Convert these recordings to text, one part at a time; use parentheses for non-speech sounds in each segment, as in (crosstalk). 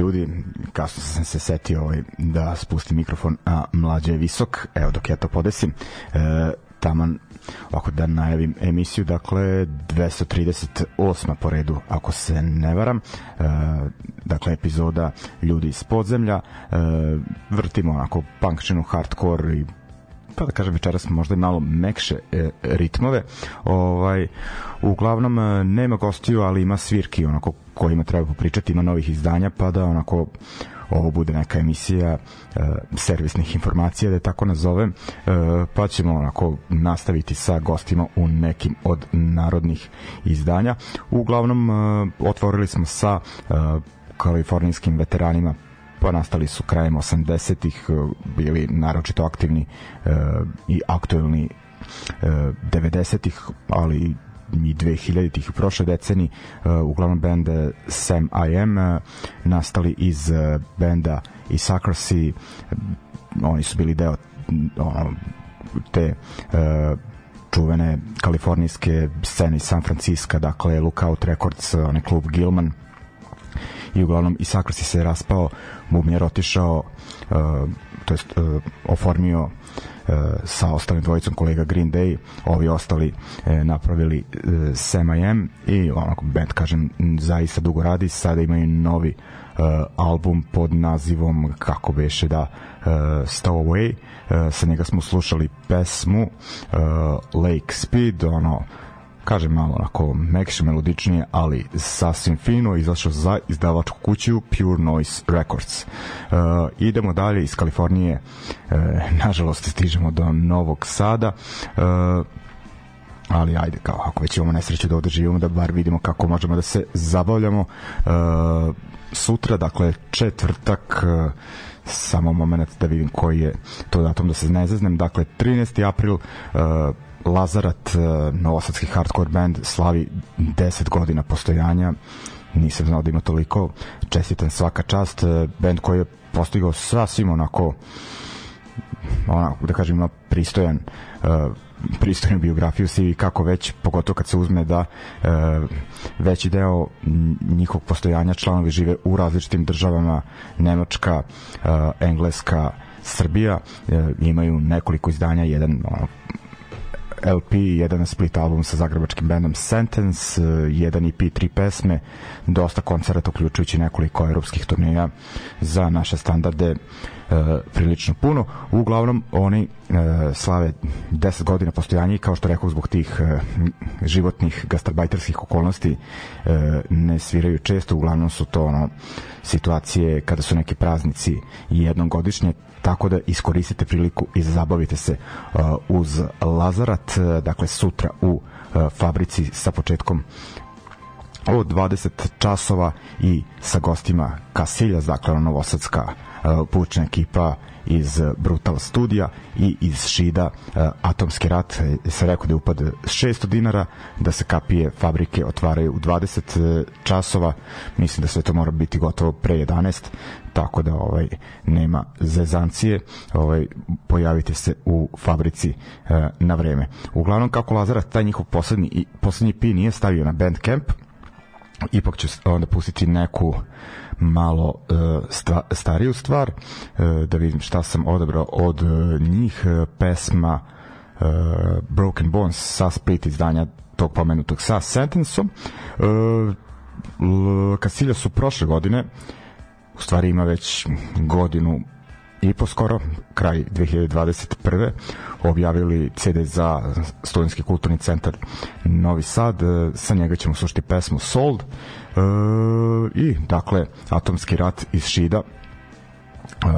Ljudi, kasno sam se setio ovaj, da spustim mikrofon, a mlađe je visok, evo dok ja to podesim. E, taman, ovako da najavim emisiju, dakle 238. po redu, ako se ne varam, e, dakle epizoda Ljudi iz podzemlja, e, vrtimo onako punkčinu, hardcore i pa da kažem večeras možda i malo mekše e, ritmove. Ovaj uglavnom e, nema gostiju, ali ima svirki onako kojima treba popričati, ima novih izdanja, pa da onako ovo bude neka emisija e, servisnih informacija, da je tako nazovem, e, pa ćemo onako nastaviti sa gostima u nekim od narodnih izdanja. Uglavnom, e, otvorili smo sa e, kalifornijskim veteranima pa nastali su krajem 80-ih, e, bili naročito aktivni e, i aktuelni e, 90-ih, ali i 2000-ih u prošle deceni uh, uglavnom band Sam I Am uh, nastali iz uh, benda Isacracy oni su bili deo ono, te uh, čuvene kalifornijske scene iz San Francisco dakle Lookout Records, onaj klub Gilman i uglavnom i Sakrasi se raspao, Bubnjar otišao, uh, to jest uh, oformio uh, sa ostalim dvojicom kolega Green Day, ovi ostali uh, napravili uh, Sam I Am i onako band kažem zaista dugo radi, sada imaju novi uh, album pod nazivom kako beše da uh, Stow Away uh, sa njega smo slušali pesmu uh, Lake Speed ono kažem malo onako mekše melodičnije, ali sasvim fino izašao za izdavačku kuću Pure Noise Records. Uh, idemo dalje iz Kalifornije, uh, nažalost stižemo do Novog Sada. Uh, ali ajde, kao ako već imamo nesreću da ovde živimo, da bar vidimo kako možemo da se zabavljamo. Uh, sutra, dakle četvrtak, uh, samo moment da vidim koji je to datum da se ne zaznem, dakle 13. april uh, Lazarat, uh, novosadski hardcore band, slavi 10 godina postojanja. Nisam znao da ima toliko. Čestitan svaka čast. Uh, band koji je postigao sasvim onako onako da kažem ima pristojan uh, pristojnu biografiju si kako već, pogotovo kad se uzme da e, veći deo njihovog postojanja članovi žive u različitim državama, Nemačka, e, Engleska, Srbija, e, imaju nekoliko izdanja, jedan ono, LP, jedan split album sa zagrebačkim bandom Sentence, e, jedan EP, tri pesme, dosta koncerta uključujući nekoliko europskih turneja za naše standarde e, prilično puno. Uglavnom, oni e, slave 10 godina postojanja i kao što rekao zbog tih e, životnih gastarbajterskih okolnosti e, ne sviraju često, uglavnom su to ono situacije kada su neki praznici jednom godišnje, tako da iskoristite priliku i zabavite se uh, uz Lazarat, uh, dakle sutra u uh, fabrici sa početkom od 20 časova i sa gostima Kasilja, dakle novosadska pučna ekipa iz Brutal studija i iz Šida uh, Atomski rat. Se rekao da je upad 600 dinara da se kapije fabrike otvaraju u 20 časova. Mislim da sve to mora biti gotovo pre 11 tako da ovaj nema zezancije. Ovaj pojavite se u fabrici uh, na vreme. Uglavnom kako Lazara taj njihov poslednji poslednji pi nije stavio na Bandcamp ipak ću onda pustiti neku malo uh, stva, stariju stvar uh, da vidim šta sam odabrao od uh, njih pesma Broken Bones sa split izdanja tog pomenutog sa Sentenceom Kasilja su prošle godine u stvari ima već godinu i po skoro, kraj 2021. objavili CD za Studenski kulturni centar Novi Sad, sa njega ćemo slušati pesmu Sold e, i dakle Atomski rat iz Šida e,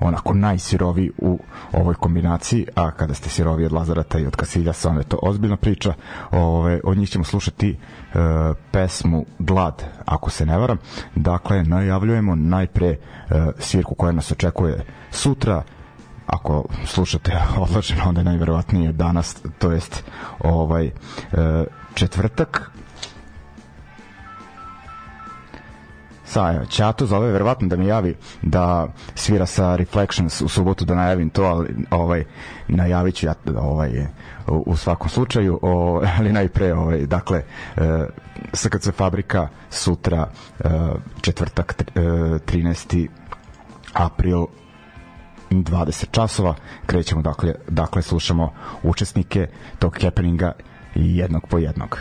onako najsirovi u ovoj kombinaciji, a kada ste sirovi od Lazarata i od Kasilja, onda je to ozbiljna priča. Ove, od njih ćemo slušati e, pesmu Glad, ako se ne varam. Dakle, najavljujemo najpre e, svirku koja nas očekuje sutra, ako slušate (laughs) odloženo, onda je najverovatnije danas, to jest ovaj e, četvrtak, Sa, Ćato zove verovatno da mi javi da svira sa Reflections u subotu da najavim to, ali ovaj, najavit ću ja ovaj, u, u svakom slučaju, o, (laughs) ali najpre, ovaj, dakle, e, SKC Fabrika sutra e, četvrtak e, 13. april 20 časova krećemo dakle dakle slušamo učesnike tog happeninga jednog po jednog.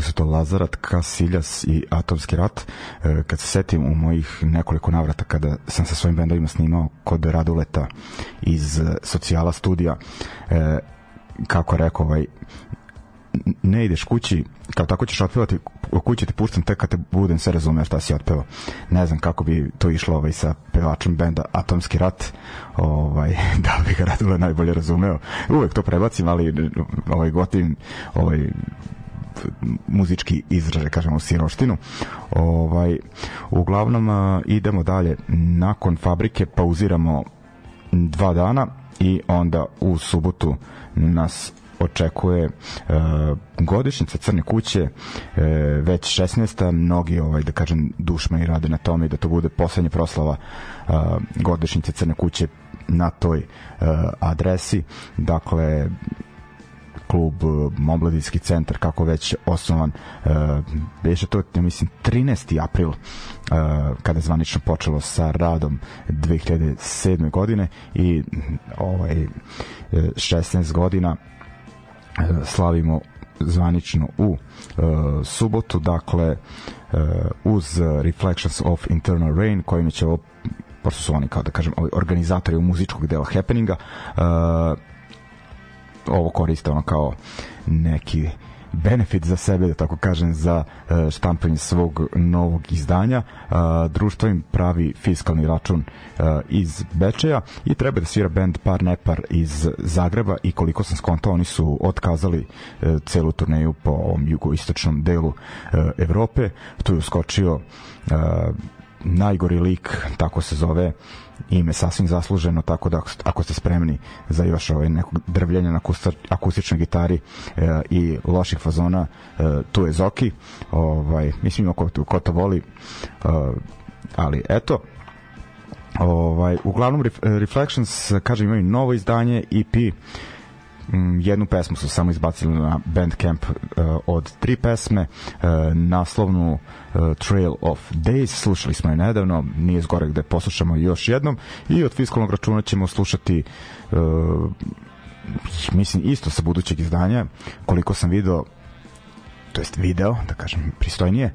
Bili su to Lazarat, Kasiljas i Atomski rat. E, kad se setim u mojih nekoliko navrata kada sam sa svojim bendovima snimao kod Raduleta iz socijala studija, e, kako rekao, ovaj, ne ideš kući, kao tako ćeš otpevati, u kući ti puštam tek kad te budem sve razumeo šta si otpevao. Ne znam kako bi to išlo ovaj, sa pevačem benda Atomski rat, ovaj, (laughs) da bi ga Radule najbolje razumeo. Uvek to prebacim, ali ovaj, gotivim ovaj, muzički izraže, kažemo, siroštinu. Ovaj, uglavnom, idemo dalje. Nakon fabrike pauziramo dva dana i onda u subotu nas očekuje e, godišnjica Crne kuće e, već 16. mnogi ovaj da kažem dušma i rade na tome da to bude poslednja proslava e, godišnjice Crne kuće na toj e, adresi dakle klub, e, omladinski centar, kako već osnovan, e, beše to, ja mislim, 13. april, e, kada je zvanično počelo sa radom 2007. godine i ovaj 16 godina slavimo zvanično u uh, subotu, dakle uh, uz Reflections of Internal Rain kojim će ovo pošto su oni kao da kažem organizatori u muzičkog dela happeninga uh, ovo koriste ono kao neki benefit za sebe, da tako kažem, za uh, štampanje svog novog izdanja. Uh, društvo im pravi fiskalni račun uh, iz Bečeja i treba da svira band Par Nepar iz Zagreba i koliko sam skontao, oni su otkazali celu turneju po ovom jugoistočnom delu Evrope. Tu je uskočio najgori lik, tako se zove, ime sasvim zasluženo, tako da ako ste spremni za još ovaj nekog drvljenja na akustičnoj gitari e, i loših fazona, e, tu je Zoki. Ovaj, mislim, ko, ko to voli, e, ali eto, ovaj, uglavnom Reflections, kažem, imaju novo izdanje EP, jednu pesmu su samo izbacili na Bandcamp uh, od tri pesme uh, naslovnu uh, Trail of Days. Slušali smo je nedavno nije zgore gde poslušamo još jednom i od fiskalnog računa ćemo slušati uh, mislim isto sa budućeg izdanja. Koliko sam video to jest video, da kažem pristojnije e,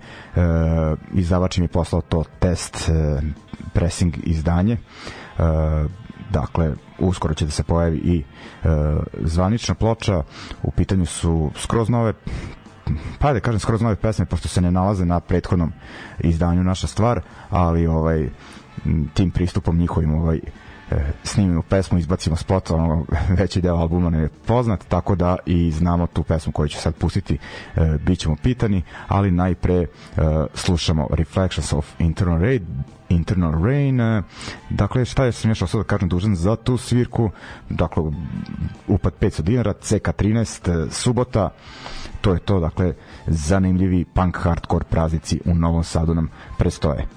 izdavač mi je poslao to test e, pressing izdanje. E, dakle uskoro će da se pojavi i e, zvanična ploča. U pitanju su skroz nove pa da kažem skroz nove pesme pošto se ne nalaze na prethodnom izdanju naša stvar ali ovaj tim pristupom njihovim ovaj e, snimimo pesmu, izbacimo spot, ono, (laughs) veći deo albuma ne je poznat, tako da i znamo tu pesmu koju ću sad pustiti, e, bit ćemo pitani, ali najpre e, slušamo Reflections of Internal Raid, Internal Rain. E, dakle, šta je sam još sada da kažem dužan za tu svirku? Dakle, upad 500 dinara, CK13, e, subota, to je to, dakle, zanimljivi punk hardcore praznici u Novom Sadu nam prestoje.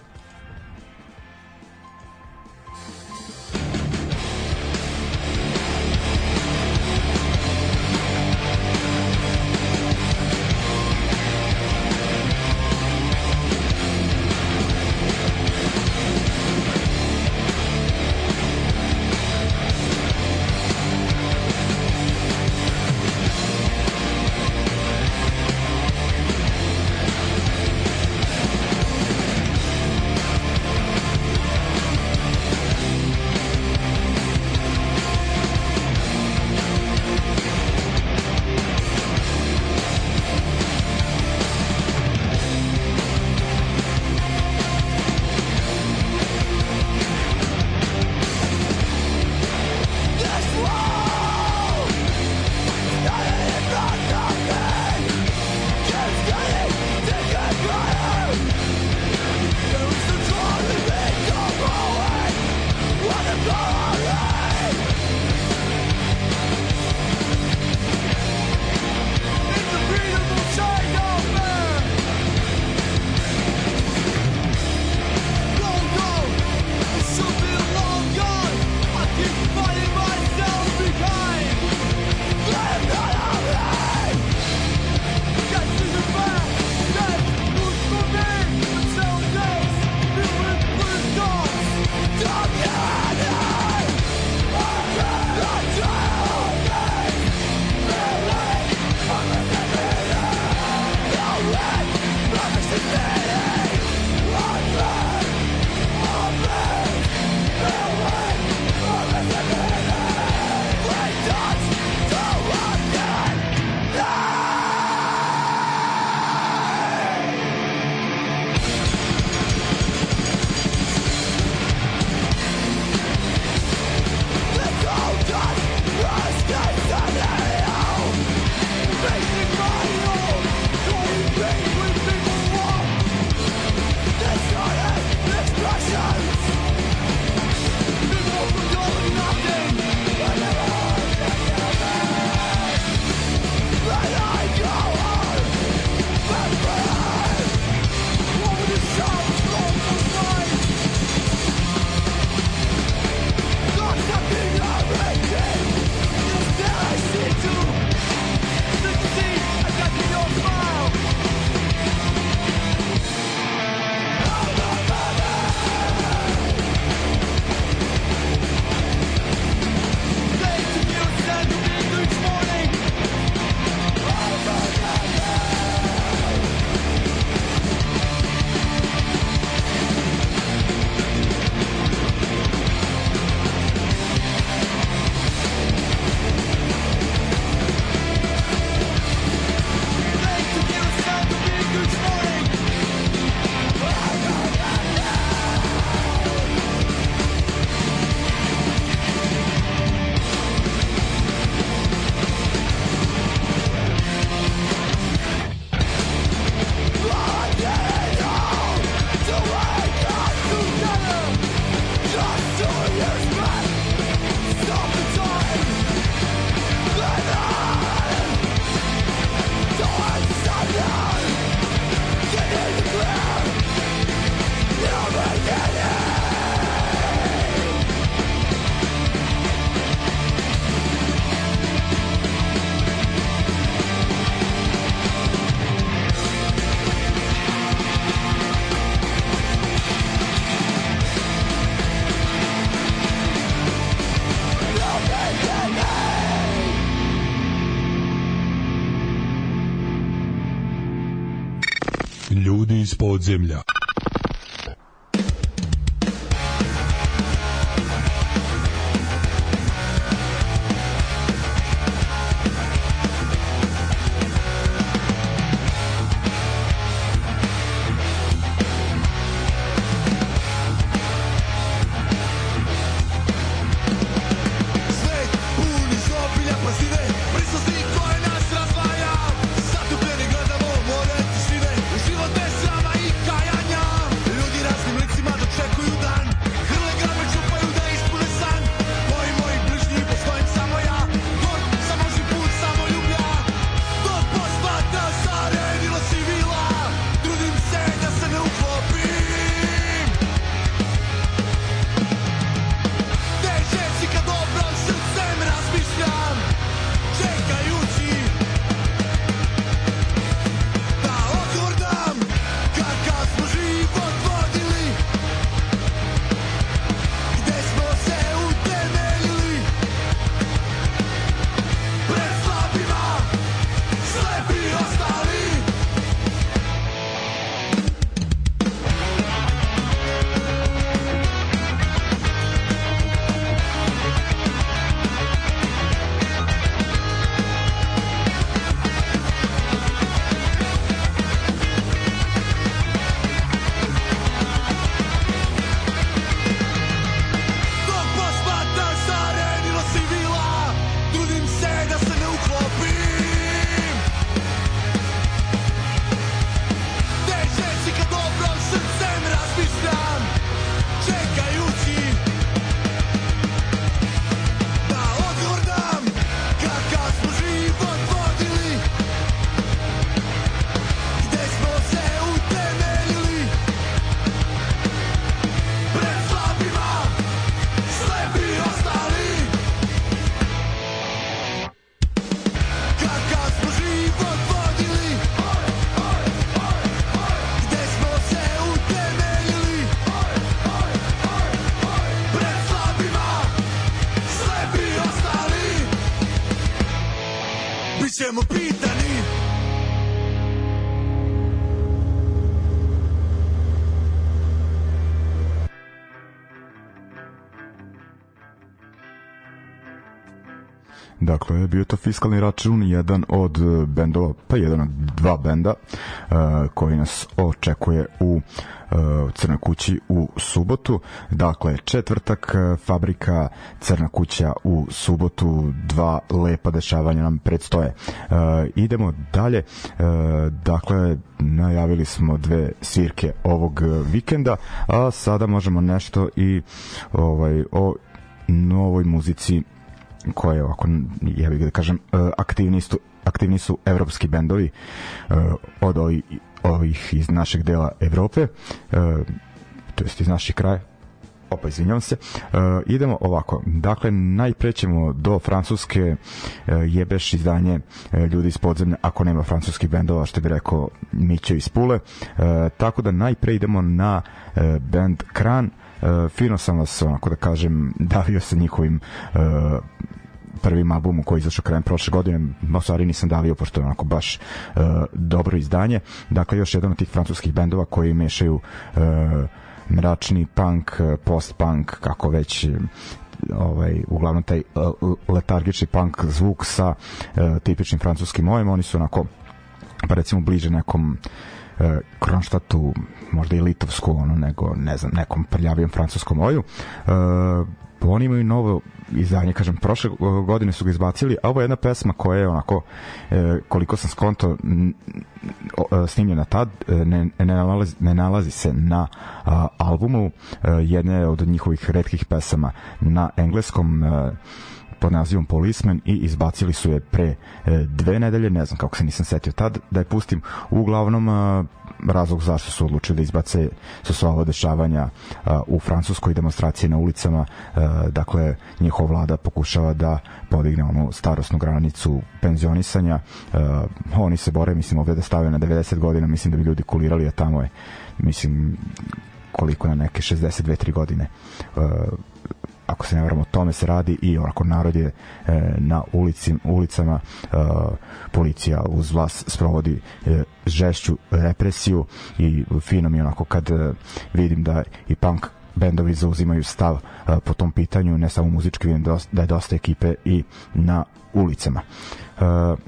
Fiskalni račun, jedan od e, bendova, pa jedan od dva benda uh, koji nas očekuje u uh, Crnoj kući u subotu. Dakle, četvrtak, fabrika Crna kuća u subotu, dva lepa dešavanja nam predstoje. Uh, idemo dalje, uh, dakle, najavili smo dve svirke ovog vikenda, a sada možemo nešto i ovaj o novoj muzici koje ovako, ja bih da kažem, e, aktivni su, aktivni su evropski bendovi e, od ovih, ovih iz našeg dela Evrope, e, to jest iz naših kraja, opa izvinjavam se. Uh, idemo ovako. Dakle najpre ćemo do francuske uh, jebeš izdanje uh, ljudi iz podzemlja ako nema francuskih bendova što bi rekao Mićo iz Pule. Uh, tako da najpre idemo na uh, band Kran uh, fino sam vas onako da kažem davio sa njihovim uh, prvim albumom koji izašao krajem prošle godine, u stvari nisam davio pošto je onako baš uh, dobro izdanje. Dakle, još jedan od tih francuskih bendova koji mešaju uh, mračni punk, post-punk, kako već ovaj uglavnom taj letargični punk zvuk sa uh, tipičnim francuskim ojem, oni su onako pa recimo bliže nekom uh, Kronštatu, možda i litovsku, ono, nego, ne znam, nekom prljavijem francuskom oju. Uh, oni imaju novo izdanje, kažem, prošle godine su ga izbacili, a ovo je jedna pesma koja je onako, e, koliko sam skonto e, snimljena tad, e, ne, ne, nalazi, ne nalazi se na a, albumu, e, jedne od njihovih redkih pesama na engleskom, e, pod nazivom Policeman i izbacili su je pre e, dve nedelje, ne znam kako se nisam setio tad, da je pustim. Uglavnom e, razlog zašto su odlučili da izbace su sva ova dešavanja u Francuskoj demonstracije na ulicama dakle njihova vlada pokušava da podigne onu starosnu granicu penzionisanja. Oni se bore mislim ovde da stave na 90 godina mislim da bi ljudi kulirali a tamo je mislim koliko na neke 62-3 godine ako se ne vramo, tome se radi i onako narod je e, na ulici, ulicama e, policija uz vas sprovodi e, žešću represiju i fino mi onako kad e, vidim da i punk bendovi zauzimaju stav uh, po tom pitanju, ne samo muzički, vidim da, da je dosta ekipe i na ulicama. Uh,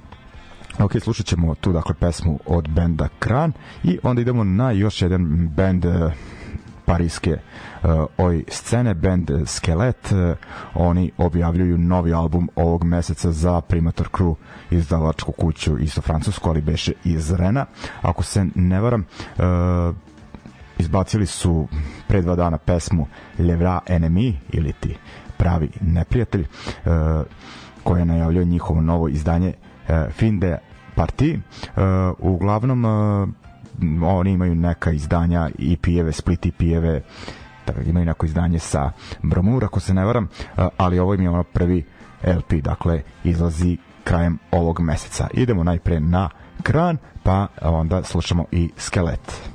Ok, slušat ćemo tu dakle pesmu od benda Kran i onda idemo na još jedan bend pariske uh, oj scene band Skelet uh, oni objavljuju novi album ovog meseca za Primator Crew izdavačku kuću isto francusku ali beše iz Rena. Ako se ne varam uh, izbacili su pre dva dana pesmu Levra Enemy ili ti pravi neprijatelj uh, koje najavljuje njihovo novo izdanje uh, Finde Parti. Uh, uglavnom uh, oni imaju neka izdanja EP-eve, split EP-eve tako imaju neko izdanje sa Bromur ako se ne varam, ali ovo im je ono prvi LP, dakle izlazi krajem ovog meseca. Idemo najpre na kran, pa onda slušamo i skelet.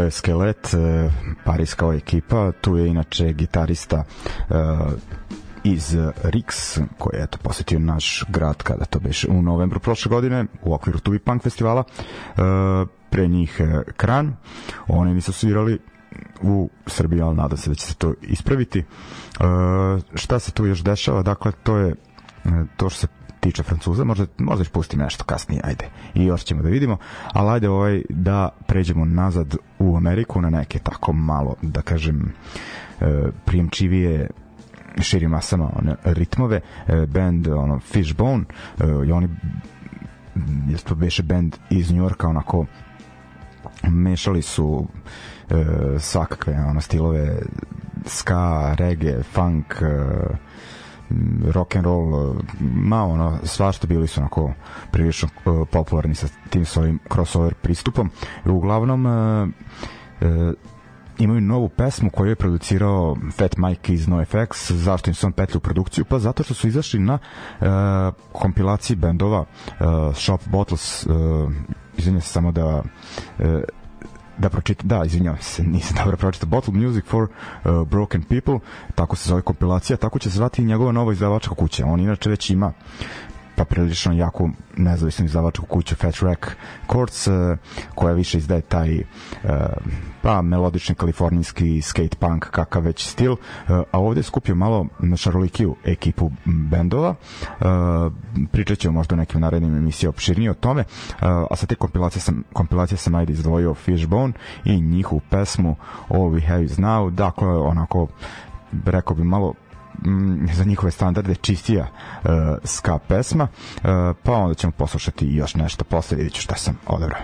Dakle Skelet, e, parijska ekipa, tu je inače gitarista e, iz Rix, koji je eto posetio naš grad kada to beše u novembru prošle godine u okviru Tubi Punk festivala. E, pre njih Kran, oni nisu svirali u Srbiji, ali nadam se da će se to ispraviti. šta se tu još dešava? Dakle, to je to što se tiče Francuza, možda, možda ću pustiti nešto kasnije, ajde, i još ćemo da vidimo, ali ajde ovaj, da pređemo nazad u Ameriku na neke tako malo, da kažem, e, prijemčivije širim masama one ritmove. E, band ono Fishbone e, i oni jeste to beše band iz Njorka onako mešali su e, svakakve ono stilove ska, reggae, funk e, rock and roll ma ono svašta bili su onako prilično uh, popularni sa tim svojim crossover pristupom. Uglavnom uh, uh, imaju novu pesmu koju je producirao Fat Mike iz NoFX. Zašto im se on petlju u produkciju? Pa zato što su izašli na uh, kompilaciji bendova uh, Shop Bottles uh, izvinjam se samo da uh, da pročitam, da, izvinjavam se, nisam dobro pročitao, Bottle Music for uh, Broken People, tako se zove kompilacija, tako će se zvati i njegova nova izdavačka kuća. On inače već ima pa prilično jako nezavisnu izdavačku kuću Fat Rack Courts uh, koja više izdaje taj uh, pa melodični kalifornijski skate punk kakav već stil uh, a ovde skupio malo šarolikiju ekipu bendova. Pričat ćemo možda u nekim narednim emisijama opširnije o tome a sa te kompilacije sam, kompilacije sam ajde izdvojio Fishbone i njihovu pesmu All We Have Is Now. Dakle onako rekao bi malo za njihove standarde čistija uh, ska pesma, uh, pa onda ćemo poslušati još nešto posle, vidjet ću šta sam odabrao.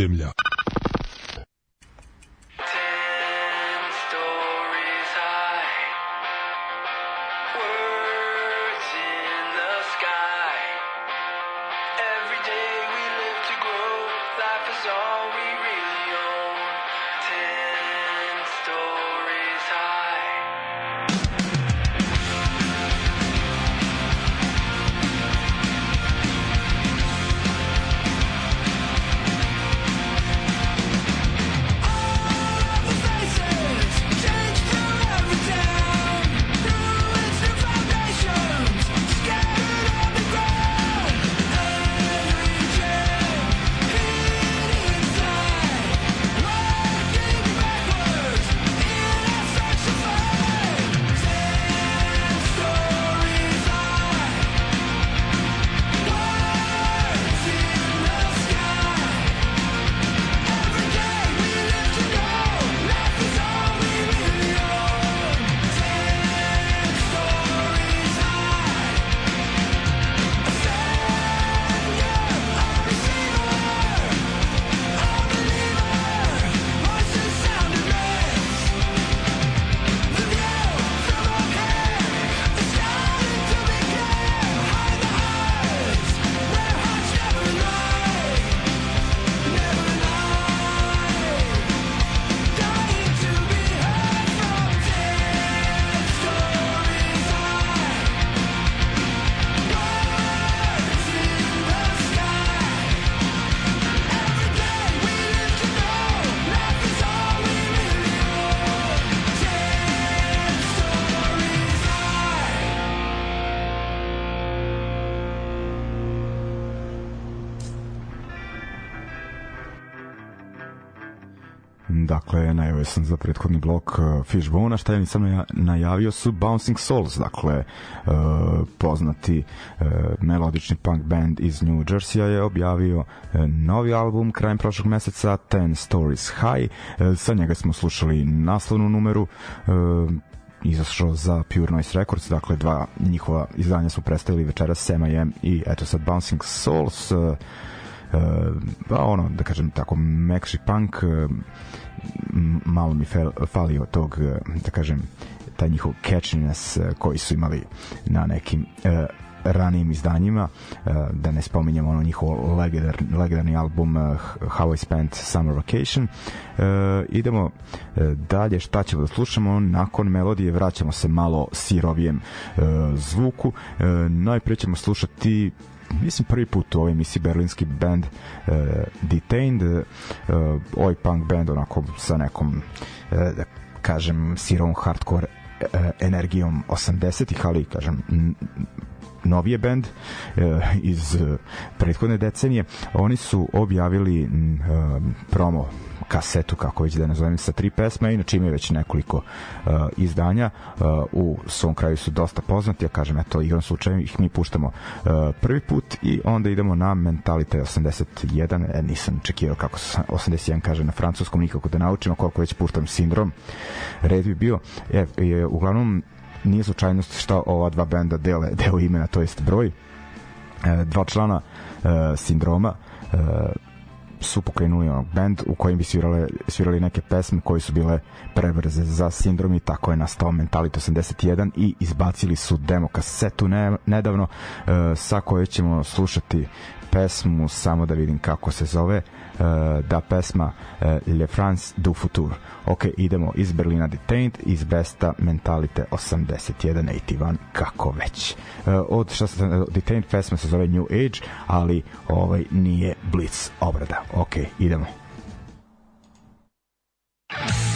Ljudi sam za prethodni blok uh, Fishbone, a šta ja nisam najavio su Bouncing Souls, dakle, uh, poznati uh, melodični punk band iz New Jersey je objavio novi album krajem prošlog meseca, Ten Stories High. Sa njega smo slušali naslovnu numeru, izašao za Pure Noise Records, dakle dva njihova izdanja su predstavili večeras Sema Jem i eto sad Bouncing Souls uh, pa ono da kažem tako mekši punk uh, malo mi falio tog, eh, da kažem, taj njihov catchiness eh, koji su imali na nekim ranijim izdanjima da ne spominjem ono njihov legendar, legendarni album How I Spent Summer Vacation. Idemo dalje šta ćemo da slušamo? Nakon melodije vraćamo se malo sirovijem zvuku. Najprije ćemo slušati mislim prvi put u ovoj emisiji berlinski band uh, Detained uh, ovaj punk band onako sa nekom uh, da kažem sirovom hardcore uh, energijom 80-ih ali kažem novije band iz prethodne decenije. Oni su objavili promo kasetu, kako već da nazovem, sa tri pesme, inače imaju već nekoliko uh, izdanja, uh, u svom kraju su dosta poznati, ja kažem, eto, igram slučajem ih mi puštamo uh, prvi put i onda idemo na Mentalite 81, e, nisam čekirao kako se 81 kaže na francuskom, nikako da naučim, koliko već puštam sindrom, red bi bio, e, je, uglavnom nije slučajnost šta ova dva benda dele deo imena, to jest broj, e, dva člana e, sindroma, e, su pokrenuli band u kojem bi svirale, svirali neke pesme koje su bile prebrze za sindrom i tako je nastao Mentalit 81 i izbacili su demo kasetu ne, nedavno uh, sa koje ćemo slušati pesmu samo da vidim kako se zove da pesma uh, Le France du Futur. Ok, idemo iz Berlina Detained iz Besta Mentalite 81 kako već. Uh, od šta se Detained pesma se zove New Age ali ovaj nije Blitz obrada. Ok, idemo. Bigotry gets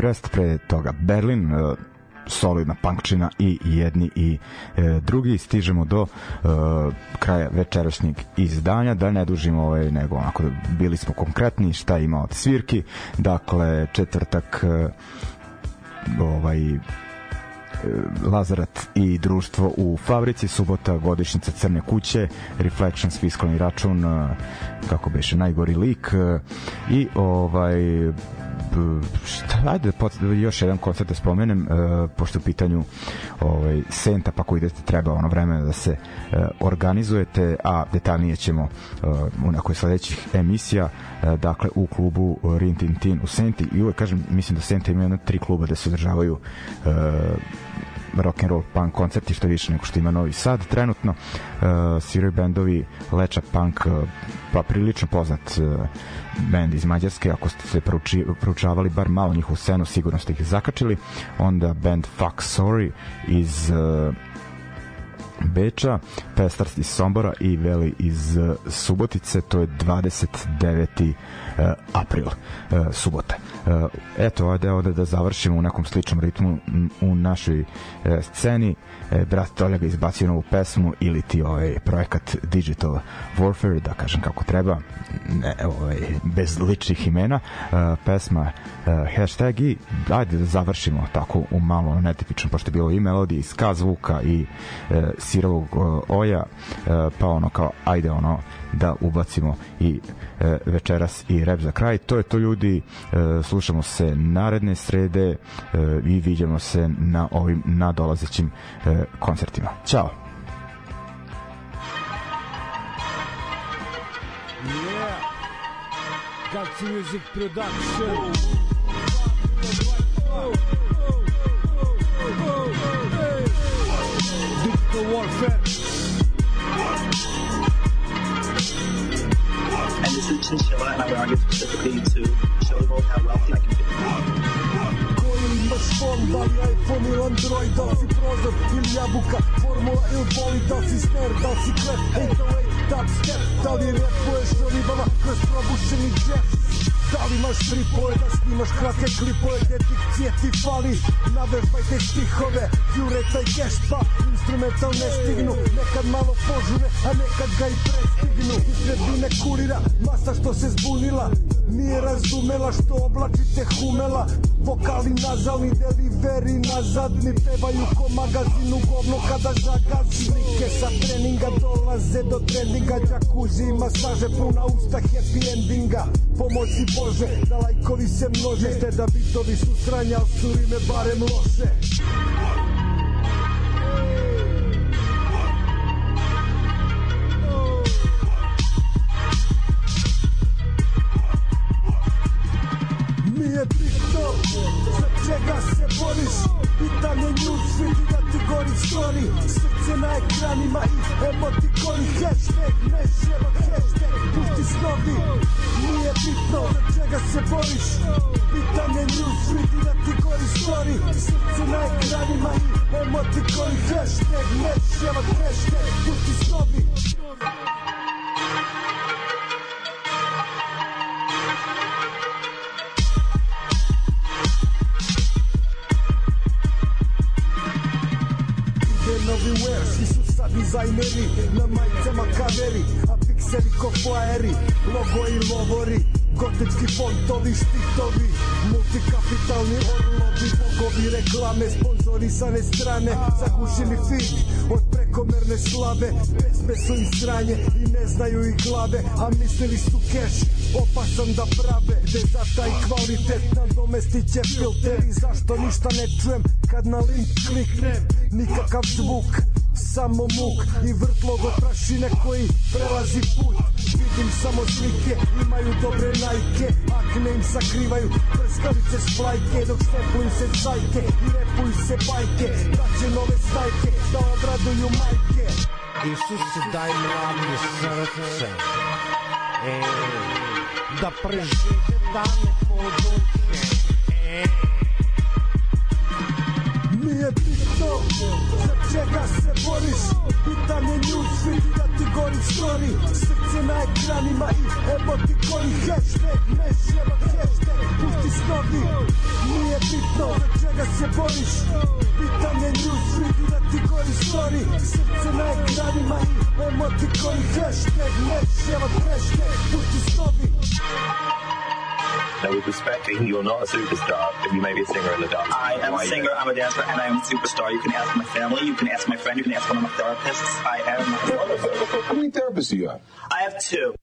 Brest, pre toga. Berlin, e, solidna punkčina i jedni i e, drugi. Stižemo do e, kraja večerašnjeg izdanja. Da ne dužimo ovaj, nego onako bili smo konkretni šta ima od svirki. Dakle četvrtak e, ovaj Lazarat i društvo u fabrici, subota godišnjica Crne kuće, Reflections, fiskalni račun, e, kako beše, najgori lik e, i ovaj šta, ajde da još jedan koncert da spomenem, uh, pošto u pitanju ovaj, Senta, pa ako idete treba ono vreme da se uh, organizujete, a detaljnije ćemo uh, u nekoj sledećih emisija, uh, dakle u klubu Rintin Tin u Senti. I uvek kažem, mislim da Senta ima jedno tri kluba da se održavaju uh, rock and roll punk koncerti što više nego što ima Novi Sad trenutno uh, sviraju bendovi Leča Punk uh, pa prilično poznat uh, bend iz Mađarske ako ste se proučavali bar malo njihovu scenu sigurno ste ih zakačili onda band Fuck Sorry iz uh, Beča, Pestars iz Sombora i Veli iz Subotice, to je 29. Uh, april, uh, subota. Eto, ovde, ovde da završimo u nekom sličnom ritmu u našoj sceni. Brat Tolja ga izbacio novu pesmu ili ti ovaj projekat Digital Warfare, da kažem kako treba, ne, ovaj, bez ličnih imena. Pesma hashtag i ajde da završimo tako u malo netipično, pošto je bilo i melodija i ska zvuka i sirovog oja, pa ono kao ajde ono da ubacimo i e, večeras i rep za kraj. To je to ljudi, e, slušamo se naredne srede e, i vidimo se na ovim nadolazećim e, koncertima. Ćao! Yeah. Got music production. Digital warfare. And this is chinchilla, and I argue specifically to show the world how wealthy I can be. iPhone ili Android, da si prozor ili jabuka, formula ili boli, da si snare, da si klep, 808, dubstep, da li repuješ o ribama kroz probušeni jazz, Da li imaš tripove da snimaš kratke klipove Gde ti fali? Navežbajte stihove Jure taj gešpa Instrumental ne stignu. Nekad malo požure A nekad ga i prestignu. Ispred bine kurira Masa što se zbunila Nije razumela što oblačite humela. Vokali nazalni deliveri nazadni Pevaju ko magazinu govno kada zagazi Slike sa treninga dolaze do trendinga Jacuzzi i masaže puna usta happy endinga. Pomozi Bože da lajkovi se množe. Te da bitovi su sranja, al su rime barem loše novi wear Svi su sad dizajneri Na majicama kaveri A pikseli ko foaeri Logo i lovori Gotički fontovi, štitovi Multikapitalni orlovi Bogovi reklame Sponzorisane strane Zagušili feed Od prekomerne slave Pesme su im sranje I ne znaju ih glave A mislili su keš Opasan da prave Gde za taj kvalitet Nadomestit će filter. I zašto ništa ne čujem Kad na link kliknem? Nikakav zvuk samo muk i vrtlog od prašine koji prelazi put. Vidim samo slike, imaju dobre najke. Akne im sakrivaju prskalice splajke Dok štepuju se cajke i repuju se bajke. Daće nove stajke da obraduju majke. Isuse daj mladi srce. Ej, da prežive dane Ej, Nije bitno za čega se boriš? Pitanje news vidi da ti gori story. Srce na ekranima i evo ti gori hashtag. Ne ševa hashtag pusti snovi. Nije bitno za čega se boriš? Pitanje news vidi da ti gori story. Srce na ekranima i evo ti gori hashtag. Ne ševa hashtag pusti snovi Now, with respect, you're not a superstar, but you may be a singer in the dark. I am a singer, I'm a dancer, and I am a superstar. You can ask my family, you can ask my friend, you can ask one of my therapists. I am. How many therapists do you have? I have two.